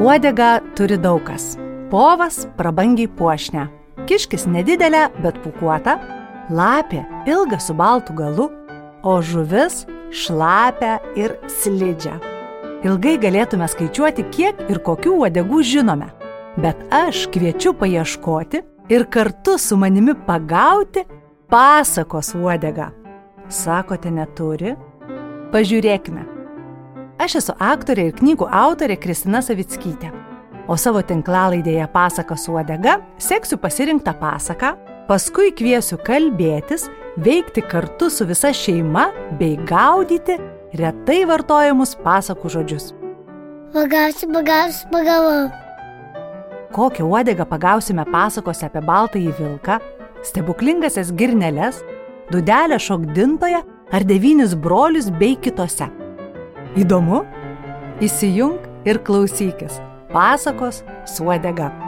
Uodega turi daug kas. Povas prabangiai puošnę. Kiškis nedidelė, bet pukuota. Lapė ilga su baltu galu, o žuvis šlapia ir slidžia. Ilgai galėtume skaičiuoti, kiek ir kokių uodegų žinome. Bet aš kviečiu paieškoti ir kartu su manimi pagauti pasakos uodegą. Sakote, neturi? Pažiūrėkime. Aš esu aktorė ir knygų autorė Kristina Savickytė. O savo tinklalaidėje Pasakas uodega seksiu pasirinktą pasaką, paskui kviesiu kalbėtis, veikti kartu su visa šeima bei gaudyti retai vartojamus pasakų žodžius. Pagausiu, pagausiu, pagavau. Kokią uodegą pagausime pasakose apie baltąjį vilką, stebuklingasias girneles, dudelę šokdintoje ar devynis brolius bei kitose. Įdomu? Įsijung ir klausykis. Pasakos suodega.